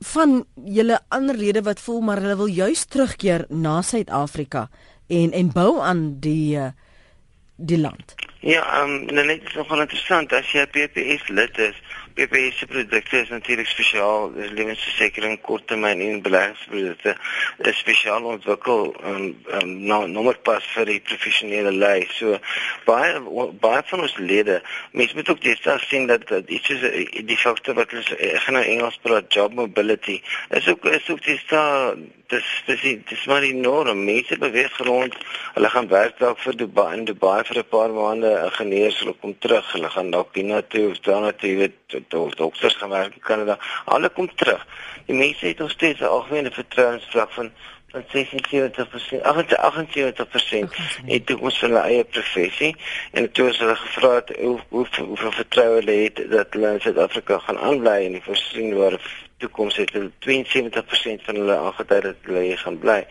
van julle ander lede wat voel maar hulle wil juis terugkeer na Suid-Afrika en en bou aan die uh, die land. Ja, ehm um, net is nogal interessant as jy PPS lid is. PPS se produkte is natuurlik spesiaal, dis lewensversekering, korttermyn en beleggingsprodukte. Dit is spesiaal ontwikkel en um, um, nou nommer pas vir die professionele lei. So baie baie van ons lede, mense moet ook dit sien dat, iets is die faktor wat ons gaan nou Engels praat job mobility. Is ook is ook dis daar dis dis dis maar die norm. Mense beweeg rond. Hulle gaan werk dalk vir Dubai in Dubai vir 'n paar maande, ingenieurs hulle kom terug. Hulle gaan dalk China toe of daarna toe, weet tot dokters gaan werk in Kanada. Hulle kom terug. Die mense het nog steeds 'n algemene vertrouensvlak van van 76%, 78% het ons hulle eie professie en toe ons hulle gevra het hoe hoe hoeveel vertroue hulle het dat hulle in Suid-Afrika gaan aanbly en die voorsienbare toekoms het hulle 72% van hulle aangedui dat hulle hier gaan bly.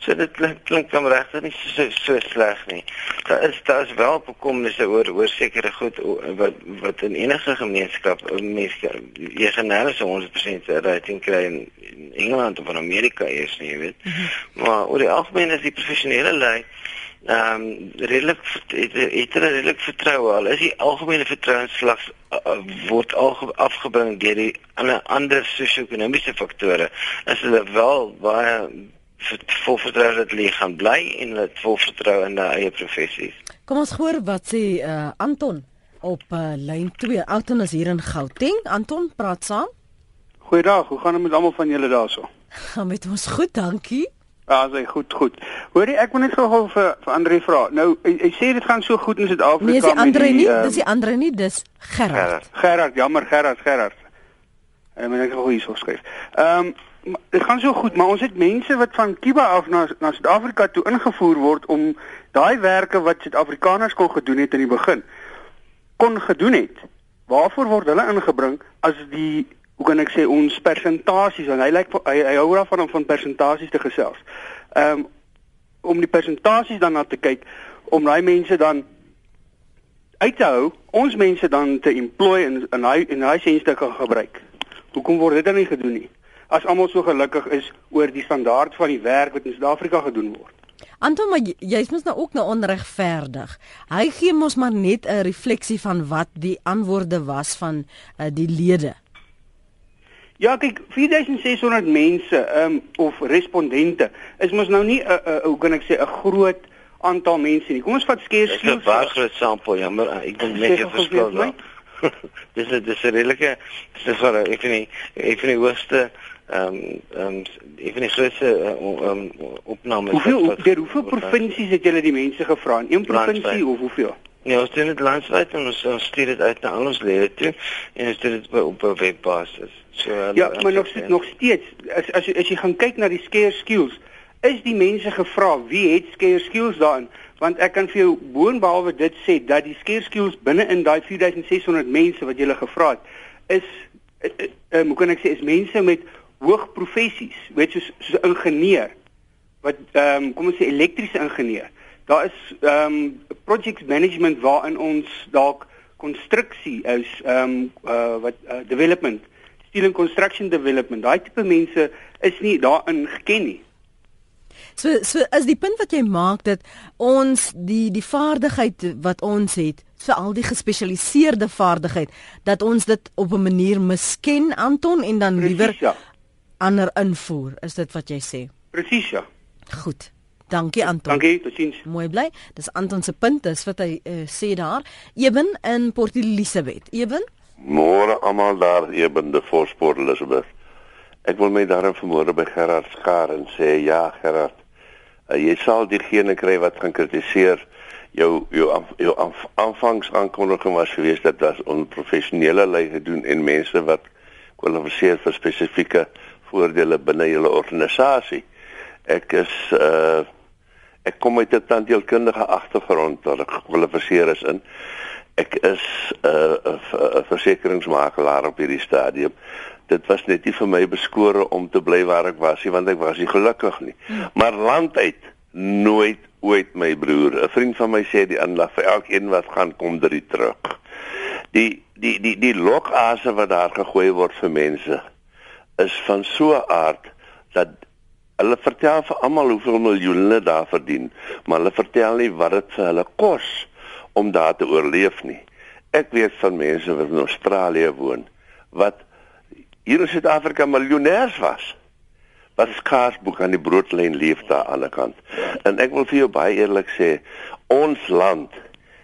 So dit klink klink dan regtig nie so so sleg nie. Daar is daar is wel bekommernisse oor oor sekere goed wat wat in enige gemeenskap mense jy genade so 100% rating kry in Engeland of in Amerika is nie, jy weet. -hmm. Maar oor die algemeen is die professionele lei ehm um, redelik het, het hulle redelik vertrou al is die algemene vertrouensvlak uh, word al afgebring deur die ander ander sosio-ekonomiese faktore is hulle wel baie vol vertrou dat hulle gaan bly en hulle vol vertrou in hulle eie professies. Kom ons hoor wat sê uh, Anton op uh, lyn 2. Anton is hier in Gauteng. Anton, praat saam. Goeiedag, hoe gaan dit met almal van julle daarso? Gaan met ons goed, dankie. Ja, sy goed, goed. Hoorie, ek wil net gou vir vir Andre vra. Nou, hy, hy sê dit gaan so goed in Suid-Afrika nee, met die Andre nie, uh, dis die Andre nie, dis Gerard. Gerard, jammer Gerard, Gerard. En ek gou hier so skryf. Ehm um, dit gaan so goed, maar ons het mense wat van Kiba af na na Suid-Afrika toe ingevoer word om daai werke wat Suid-Afrikaners kon gedoen het in die begin kon gedoen het. Waarvoor word hulle ingebring as die hoe kan ek sê ons persentasies want hy lyk hy, hy hou daarvan om van persentasies te gesels. Ehm um, om die persentasies dan na te kyk om daai mense dan uit te hou, ons mense dan te employ in in daai in daai dienste kan gebruik. Hoekom word dit dan nie gedoen nie? As almal so gelukkig is oor die standaard van die werk wat in Suid-Afrika gedoen word. Anton, maar jy's mos nou ook nou onregverdig. Hy gee mos maar net 'n refleksie van wat die antwoorde was van uh, die lede. Ja, kyk, 4600 mense um, of respondente is mos nou nie 'n uh, uh, hoe kan ek sê 'n groot aantal mense nie. Kom ons vat skeer skielik. Dis 'n baie groot sampel, jammer. Ek dink net jy verskil daar. dis is dis is redelike dis is wat ek vind ek vind die hoogste ehm ehm ek vind die grootste ehm opname Hoeveel deur hoeveel provinsies het julle die mense gevra? Een provinsie of hoeveel? Nee, ons doen dit landwyd en ons, ons stuur dit uit na al ons lede toe en ons doen dit op 'n webbasis. So Ja, maar nog nog steeds as as as jy gaan kyk na die scare skills is die mense gevra wie het scare skills daarin? Want ek kan vir jou boonbehalwe dit sê dat die scare skills binne in daai 4600 mense wat jy gele gevra het is uh, uh, hoe kan ek sê is mense met hoë professies weet soos soos 'n ingenieur wat ehm um, kom ons sê elektriese ingenieur. Daar is ehm um, project management waarin ons dalk konstruksie is ehm um, uh, wat uh, development steel and construction development daai tipe mense is nie daarin geken nie So so is die punt wat jy maak dat ons die die vaardigheid wat ons het, vir al die gespesialiseerde vaardigheid dat ons dit op 'n manier misken Anton en dan liewer ja. ander invoer. Is dit wat jy sê? Presies ja. Goed. Dankie Anton. Dankie, totsiens. Mooi bly. Dis Anton se punt is wat hy uh, sê daar. Eben in Port Elizabeth. Eben? Môre almal daar, Eben de Forsport Elizabeth. Ek wil my daarin vermoorde by Gerard Skaar en sê ja Gerard. Uh, jy sal diegene kry wat gaan kritiseer jou jou jou aanvangsaankondiging was geweest dat dit onprofessionele lei gedoen en mense wat kwalifiseer vir spesifieke voordele binne julle organisasie. Ek is uh ek kom uit 'n tandheelkundige agtergrond wat ek gekwalifiseer is in. Ek is 'n uh, 'n versekeringsmakelaar op hierdie stadium dit was net nie vir my beskore om te bly waar ek was nie want ek was nie gelukkig nie. Hmm. Maar landuit nooit ooit my broer. 'n Vriend van my sê die aanlag vir elkeen wat gaan kom drie terug. Die die die die lokase wat daar gegooi word vir mense is van so 'n aard dat hulle vertel vir almal hoeveel miljoene daar verdien, maar hulle vertel nie wat dit vir hulle kos om daar te oorleef nie. Ek weet van mense wat in Australië woon wat hier in Suid-Afrika miljonêers was. Wat skaars boek aan die broodlyn leef daar aan die ander kant. En ek wil vir jou baie eerlik sê, ons land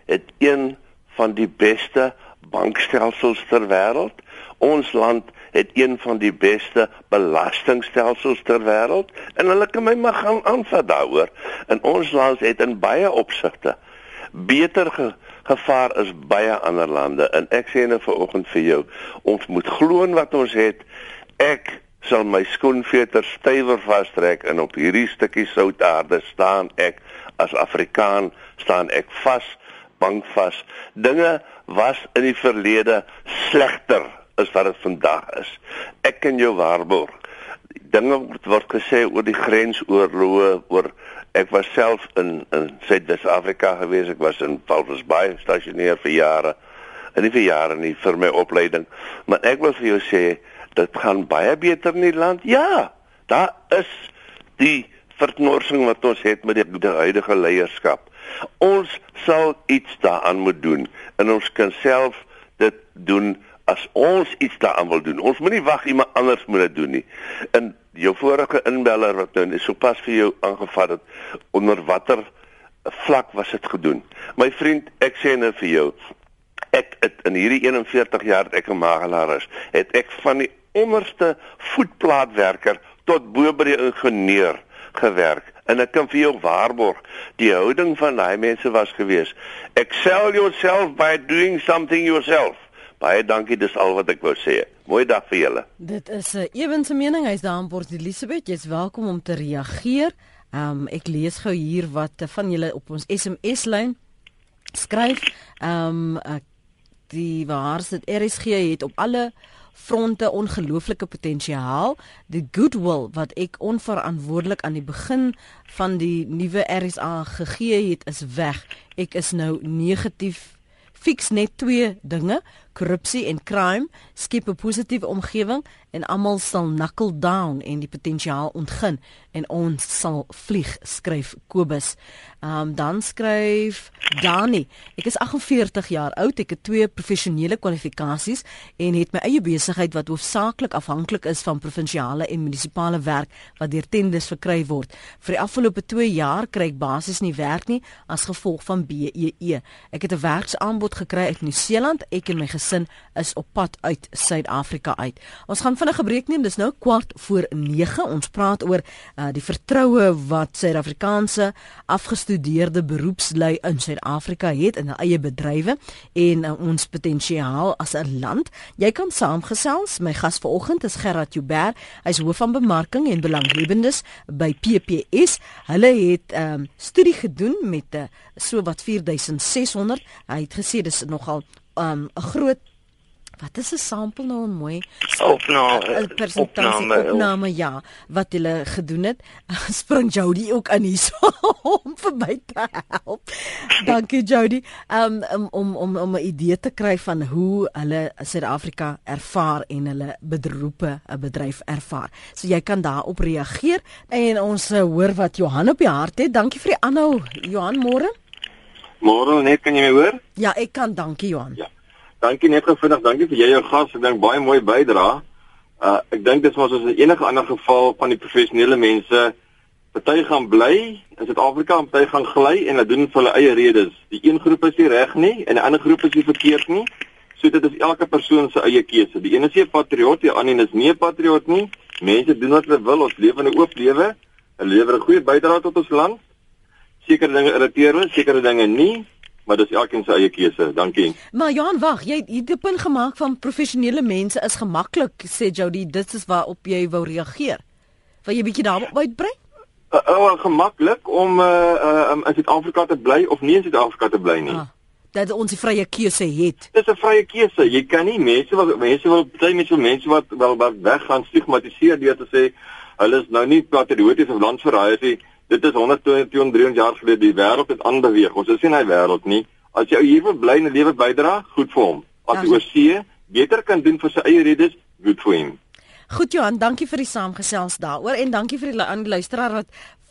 het een van die beste bankstelsels ter wêreld. Ons land het een van die beste belastingstelsels ter wêreld en hulle kan my maar gaan aanvat daaroor. In ons land het in baie opsigte beter ge gevaar is baie ander lande. En ek sê nou vanoggend vir jou ons moet glo wat ons het. Ek sal my skoenveter stywer vastrek en op hierdie stukkie soutaarde staan ek as Afrikaan staan ek vas bankvas dinge was in die verlede slegter as wat dit vandag is. Ek kan jou waarborg. Dinge word gesê oor die grensoorloë oor ek was self in in Suid-Afrika gewees. Ek was in Walvis Bay gestasioneer vir jare. En nie vir jare nie vir my opleiding. Maar ek wil vir jou sê dit gaan baie beter in die land. Ja daar is die verknorsing wat ons het met die, die huidige leierskap. Ons sal iets daaraan moet doen. En ons kan self dit doen as ons iets daaraan wil doen. Ons moenie wag iemand anders moet dit doen nie. In jou vorige inbeller wat nou sopas vir jou aangevat het onder watter vlak was dit gedoen. My vriend, ek sê nou vir jou, ek het in hierdie 41 jaar ek 'n magelaar is, het ek van die onderste voetplaatwerker tot bo by die ingenieur gewerk en ek kan vir jou waarborg die houding van daai mense was gewees excel yourself by doing something yourself Baie dankie, dis al wat ek wou sê. Mooi dag vir julle. Dit is 'n ewense mening. Hy's daar in Port Elizabeth. Jy's welkom om te reageer. Ehm um, ek lees gou hier wat van julle op ons SMS lyn skryf. Ehm um, die waar sit RSG het op alle fronte ongelooflike potensiaal. Die goodwill wat ek onverantwoordelik aan die begin van die nuwe RSA gegee het, is weg. Ek is nou negatief Fix net twee dinge, korrupsie en crime, skep 'n positiewe omgewing en almal sal knuckle down en die potensiaal ontgin en ons sal vlieg skryf Kobus. Ehm um, dan skryf Dani. Ek is 48 jaar oud, ek het twee professionele kwalifikasies en het my eie besigheid wat hoofsaaklik afhanklik is van provinsiale en munisipale werk wat deur tenders verkry word. Vir die afgelope 2 jaar kry ek basies nie werk nie as gevolg van BEE. Ek het 'n werksaanbod gekry uit Nieu-Seeland. Ek en my gesin is op pad uit Suid-Afrika uit. Ons gaan vinnig 'n breek neem. Dis nou kwart voor 9. Ons praat oor uh, die vertroue wat Suid-Afrikaanse afgestudeerde beroepslui in Suid-Afrika het in hul eie bedrywe en uh, ons potensiaal as 'n land. Jy kan saamgesels. My gas vanoggend is Gerard Joubert. Hy's hoof van bemarking en belanghebbendes by PPS. Hulle het 'n um, studie gedoen met 'n uh, so wat 4600. Hy het gesê dis nogal um, 'n groot Wat is 'n sample nou 'n mooi opname opname, opname ja wat hulle gedoen het spring Jody ook aan hier so om verby te help. Dankie Jody. Um, um, om om om 'n idee te kry van hoe hulle Suid-Afrika ervaar en hulle bedroepe 'n bedryf ervaar. So jy kan daarop reageer en ons hoor wat Johan op die hart het. Dankie vir die aanhou. Johan, môre. Môre net kan jy my hoor? Ja, ek kan, dankie Johan. Ja. Dankie net gevindig, dankie vir jy jou gas, ek dink baie mooi bydra. Uh ek dink dit was as enige ander geval van die professionele mense party gaan bly in Suid-Afrika en party gaan gly en hulle doen vir hulle eie redes. Die een groep is nie reg nie en die ander groep is nie verkeerd nie. So dit is elke persoon se eie keuse. Die een is 'n patriot, die ander is nie 'n patriot nie. Mense doen wat hulle wil, ons leef in 'n oop lewe. Hulle lewer 'n goeie bydrae tot ons land sekere dinge irriteer my, sekere dinge nie, maar dis elkeen se eie keuse. Dankie. Maar Johan, wag, jy het 'n punt gemaak van professionele mense is gemaklik, sê Jody, dit is waarop jy wou reageer. Wil jy bietjie daarop uitbrei? Uh, uh, gemaklik om uh, uh um, in Suid-Afrika te bly of nie in Suid-Afrika te bly nie. Ah dat ons die vrye keuse het. Dis 'n vrye keuse. Jy kan nie mense wat mense wil baie mense mense wat wel wat weggaan stigmatiseer deur te sê hulle is nou nie patrioties of landsverraaiers nie dit is 120 300 jaar gelede die wêreld het aanbeweeg. Ons is nie in hy wêreld nie. As jy hier wil bly en 'n lewe bydra, goed vir hom. As jy oorsee beter kan doen vir sy eie redes, goed vir hom. Goed Johan, dankie vir die saamgesels daaroor en dankie vir die luisteraar wat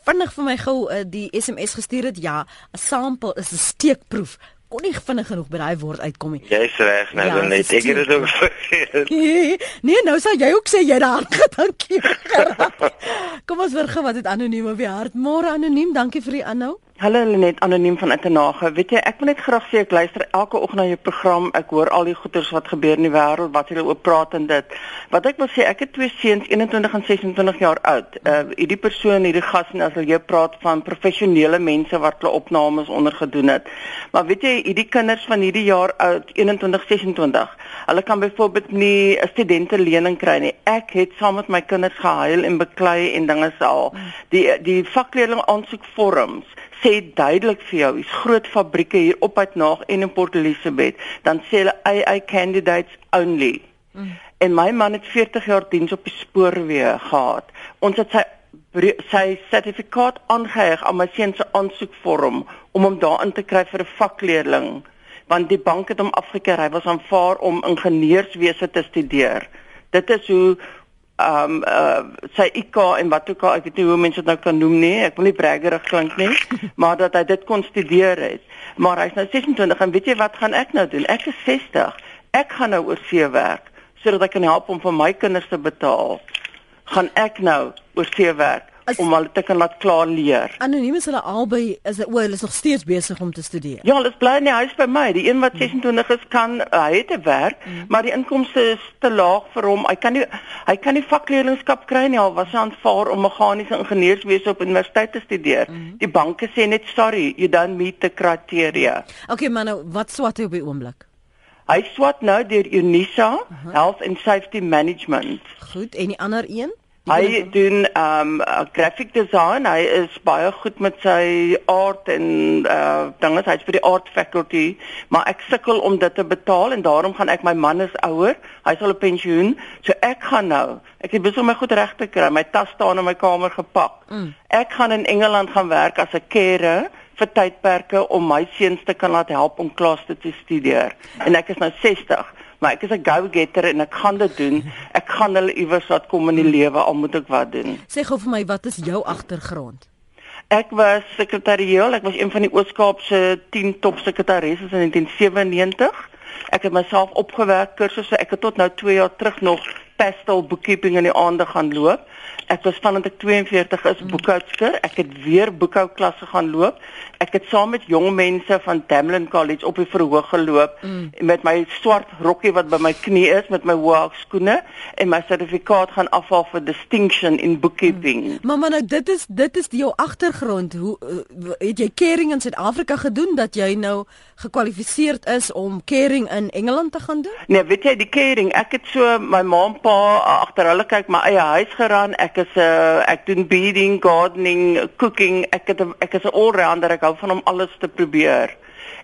vinnig vir my gou uh, die SMS gestuur het. Ja, 'n sample is 'n steekproef kon nie vinnig genoeg by daai woord uitkom nie. Jy's reg, nou ja, net ek het dit ook vergeet. nee, nou sal jy ook sê jy daar gedankie. Kom ons hoor gou wat dit anoniem op die hart. Môre anoniem, dankie vir die aanhou. Hallo Lenet, anoniem van Internage. Weet jy, ek wil net graag sê ek luister elke oggend na jou program. Ek hoor al die goeters wat gebeur in die wêreld, wat julle oop praat en dit. Wat ek wil sê, ek het twee seuns, 21 en 26 jaar oud. Uh hierdie persoon, hierdie gas en as hulle jou praat van professionele mense wat hulle opnames onder gedoen het. Maar weet jy, hierdie kinders van hierdie jaar oud, 21, 26, hulle kan byvoorbeeld nie 'n studente lening kry nie. Ek het saam met my kinders gehuil en beklei en dinge sal. Die die vakleerling aansoekvorms sê duidelik vir jou, is groot fabrieke hier op uit Naag en in Port Elizabeth, dan sê hulle AI candidates only. Mm. En my man het 40 jaar diens op die spoorweë gehad. Ons het sy sy sertifikaat aangeheg aan my seun se aansoekvorm om hom daarin te kry vir 'n vakleerling want die bank het hom afgekeur hy was aanvaar om ingenieurswese te studeer dit is hoe um uh sy IK en wat ook al ek weet nie hoe mense dit nou kan noem nie ek wil nie braggerig klink nie maar dat hy dit kon studeer het. Maar hy's nou 26 en weet jy wat gaan ek nou doen? Ek is 60 ek gaan nou oor see werk sodat ek kan help om vir my kinders te betaal. Gaan ek nou oor see werk As, om hulle te kan laat klaar leer. Anoniem is hulle albei is o, hulle is nog steeds besig om te studeer. Ja, hulle bly in die huis by my. Die een wat 26 is kan uh, hy het 'n werk, mm. maar die inkomste is te laag vir hom. Hy kan nie hy kan nie vakleerlingskap kry nie al was hy aanvaar om meganiese ingenieurswese op universiteit te studeer. Mm. Die banke sê net sorry, you don't meet the criteria. Okay, man, nou, wat swat hy op die oomblik? Hy swat nou deur Unisa, uh -huh. Health and Safety Management. Goed, en die ander een? Hy doen um graphic design. Hy is baie goed met sy art en uh dinge. Hy's by die art faculty, maar ek sukkel om dit te betaal en daarom gaan ek my man is ouer. Hy's al op pensioen, so ek gaan nou. Ek het besig om my goed reg te kry. My tas staan in my kamer gepak. Mm. Ek gaan in Engeland gaan werk as 'n carer vir tydperke om my seuns te kan laat help om klas te studeer. En ek is nou 60 maar ek is 'n go-getter en ek gaan dit doen. Ek gaan hulle iewers laat kom in die lewe al moet ek wat doen. Sê gou vir my, wat is jou agtergrond? Ek was sekretarieel, ek was een van die Oos-Kaapse 10 top sekretarisses in 1997. Ek het myself opgewerk kursusse. Ek het tot nou 2 jaar terug nog pastel bookkeeping in die aande gaan loop. Ek was vandat ek 42 is boekhoudster. Ek het weer boekhouklasse gaan loop. Ek het saam met jong mense van Tamlin College op die verhoog geloop mm. met my swart rokkie wat by my knie is met my hoë skoene en my sertifikaat gaan afhaal vir distinction in bookkeeping. Mm. Mamma nou dit is dit is jou agtergrond. Hoe uh, het jy kering in Suid-Afrika gedoen dat jy nou gekwalifiseerd is om kering in Engeland te gaan doen? Nee, weet jy die kering, ek het so my ma en pa agter hulle kyk my eie huis geran. Ek is 'n uh, ek doen beading, gardening, cooking. Ek het ek is 'n all-rounder. Ek hou van om alles te probeer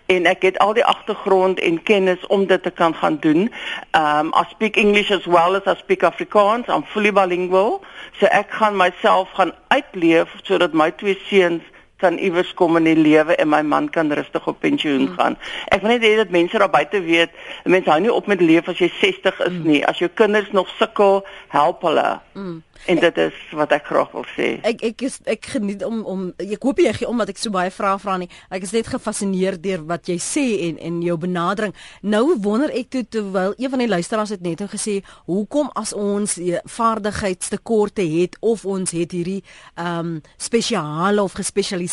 en ek het al die agtergrond en kennis om dit te kan gaan doen. Um I speak English as well as I speak Afrikaans. I'm fully bilingual. So ek gaan myself gaan uitleef sodat my twee seuns kan iewers kom in die lewe en my man kan rustig op pensioen mm. gaan. Ek wil net hê dat mense daar buite weet, mense hou nie op met leef as jy 60 is mm. nie. As jou kinders nog sukkel, help hulle. Mm. En dit is wat ek graag wil sê. Ek ek is ek geniet om om ek hoop jy gee omdat ek so baie vrae vra nie. Ek is net gefassineerd deur wat jy sê en en jou benadering. Nou wonder ek toe terwyl een van die luisteraars het net gesê, hoekom as ons vaardigheidstekorte het of ons het hierdie ehm um, spesiale of gespesialiseerde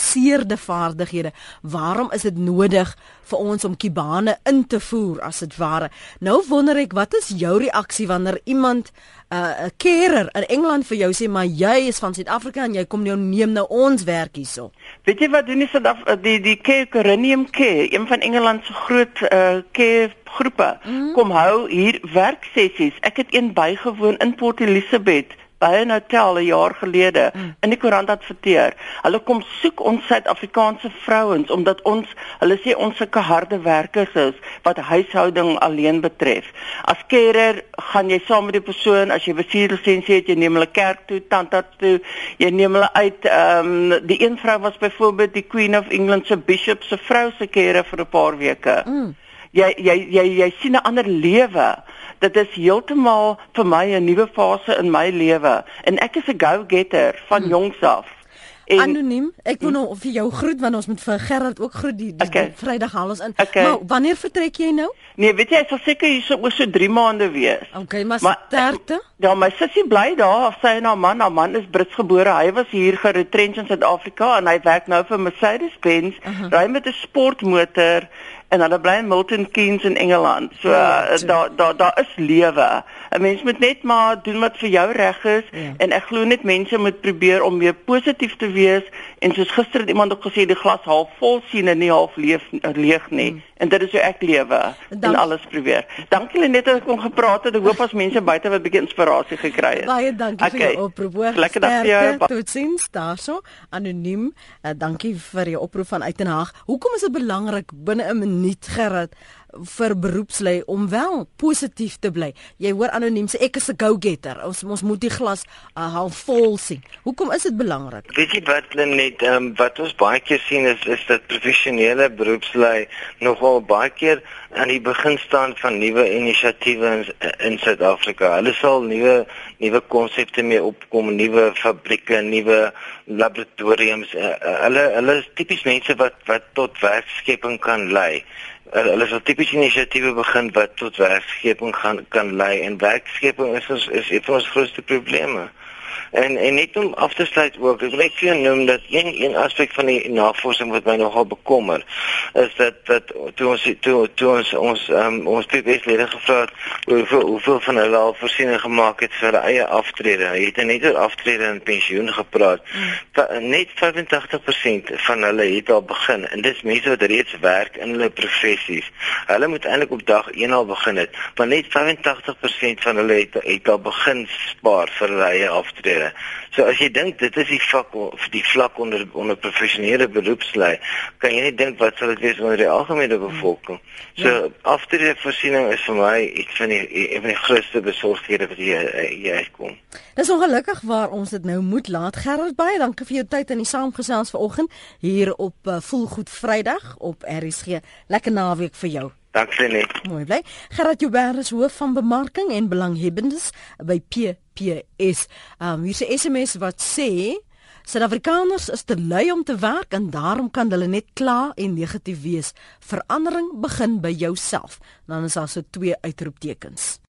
vaardighede, waarom is dit nodig vir ons om kibane in te voer as dit ware? Nou wonder ek, wat is jou reaksie wanneer iemand 'n uh, 'n carer in Engeland vir jou sê maar jy is van Suid-Afrika en jy kom nou neem nou ons werk hierso. Weet jy wat doen die Suid-Af die die Care Carinium Care, een van Engeland se groot uh care groepe, mm. kom hou hier werksessies. Ek het een bygewoon in Port Elizabeth by 'n hotel 'n jaar gelede mm. in die koerant adverteer. Hulle kom soek ons Suid-Afrikaanse vrouens omdat ons hulle sê ons sulke harde werkers is wat huishouding alleen betref. As carer gaan jy saam met die persoon as jy bestuurslisensie het, jy neem hulle kerk toe, tandarts toe, jy neem hulle uit. Ehm um, die een vrou was byvoorbeeld die Queen of England se bishop se vrou se carer vir 'n paar weke. Mm. Jy jy jy jy sien 'n ander lewe dit is heeltemal vir my 'n nuwe fase in my lewe en ek is 'n go-getter van hmm. jongs af. En, Anoniem, ek wil hmm. nou vir jou groet want ons moet vir Gerard ook groet die, die okay. Vrydag haal ons in. Okay. Maar wanneer vertrek jy nou? Nee, weet jy, ek sal seker hier so oor so 3 maande wees. Okay, maar, maar sterkte. Ja, my sussie bly daar, sy en haar man, haar man is Brits gebore. Hy was hier geretrench in Suid-Afrika en hy werk nou vir Mercedes-Benz, uh -huh. ry met 'n sportmotor en hulle bly in Milton Keynes in Engeland. So ja, uh, daar daar daar is lewe. 'n Mens moet net maar doen wat vir jou reg is ja. en ek glo net mense moet probeer om meer positief te wees en soos gister het iemand ook gesê die glas half vol sien en nie half leeg leeg nie. Hmm. En dit is hoe ek lewe en alles probeer. Dankie net dat ek kon gepraat het. Ek hoop as mense buite wat 'n bietjie inspirasie gekry het. Baie dankie okay. vir jou oproep. Lekker dag vir jou. Totsiens daarso. Anoniem. Uh, dankie vir jou oproep van Uitenhaag. Hoekom is dit belangrik binne 'n minuut gerad vir beroepslei om wel positief te bly. Jy hoor anoniem sê ek is 'n go-getter. Ons ons moet die glas uh, half vol sien. Hoekom is dit belangrik? Weet jy wat net um, wat ons baie keer sien is is dat professionele beroepslei nogal baie keer aan die begin staan van nuwe inisiatiewe in in Suid-Afrika. Hulle sal nuwe nuwe konsepte mee opkom, nuwe fabrieke, nuwe laboratoriums. Uh, uh, hulle hulle is tipies mense wat wat tot werkskeping kan lei hulle sal tipies inisiatiewe begin wat tot werkskeping gaan kan lei en werkskeping is ons is van ons grootste probleme. En en net om af te sluit ook, ek wil net vir noem dat een een aspek van die navorsing wat my nogal bekommer is dat dat toe ons toe toe ons ons um, ons PPS lede gevra het hoeveel hoeveel van hulle al voorsiening gemaak het vir hulle eie aftrede. Hy het net oor aftrede en pensioen gepraat. Hmm. Net 85% van hulle het al begin en dis mense wat reeds werk in hulle professies. Hulle moet eintlik op dag 1 al begin het, maar net 85% van hulle het het al begin spaar vir hulle eie aftrede optrede. So as jy dink dit is die vak of die vlak onder onder professionele beroepslui, kan jy nie dink wat sal dit wees onder die algemene bevolking. So ja. aftreevoorsiening is vir my iets van die een van die grootste besorgdhede wat hier hier uitkom. Dis ongelukkig waar ons dit nou moet laat. Gerard baie dankie vir jou tyd in die saamgesels vanoggend hier op uh, Voelgoed Vrydag op RSG. Lekker naweek vir jou. Dankie net. Mooi bly. Gerard Joubert is hoof van bemarking en belanghebbendes by PPS. Um hier is 'n SMS wat sê Suid-Afrikaners is te lui om te werk en daarom kan hulle net kla en negatief wees. Verandering begin by jouself. Dan is daar so twee uitroeptekens.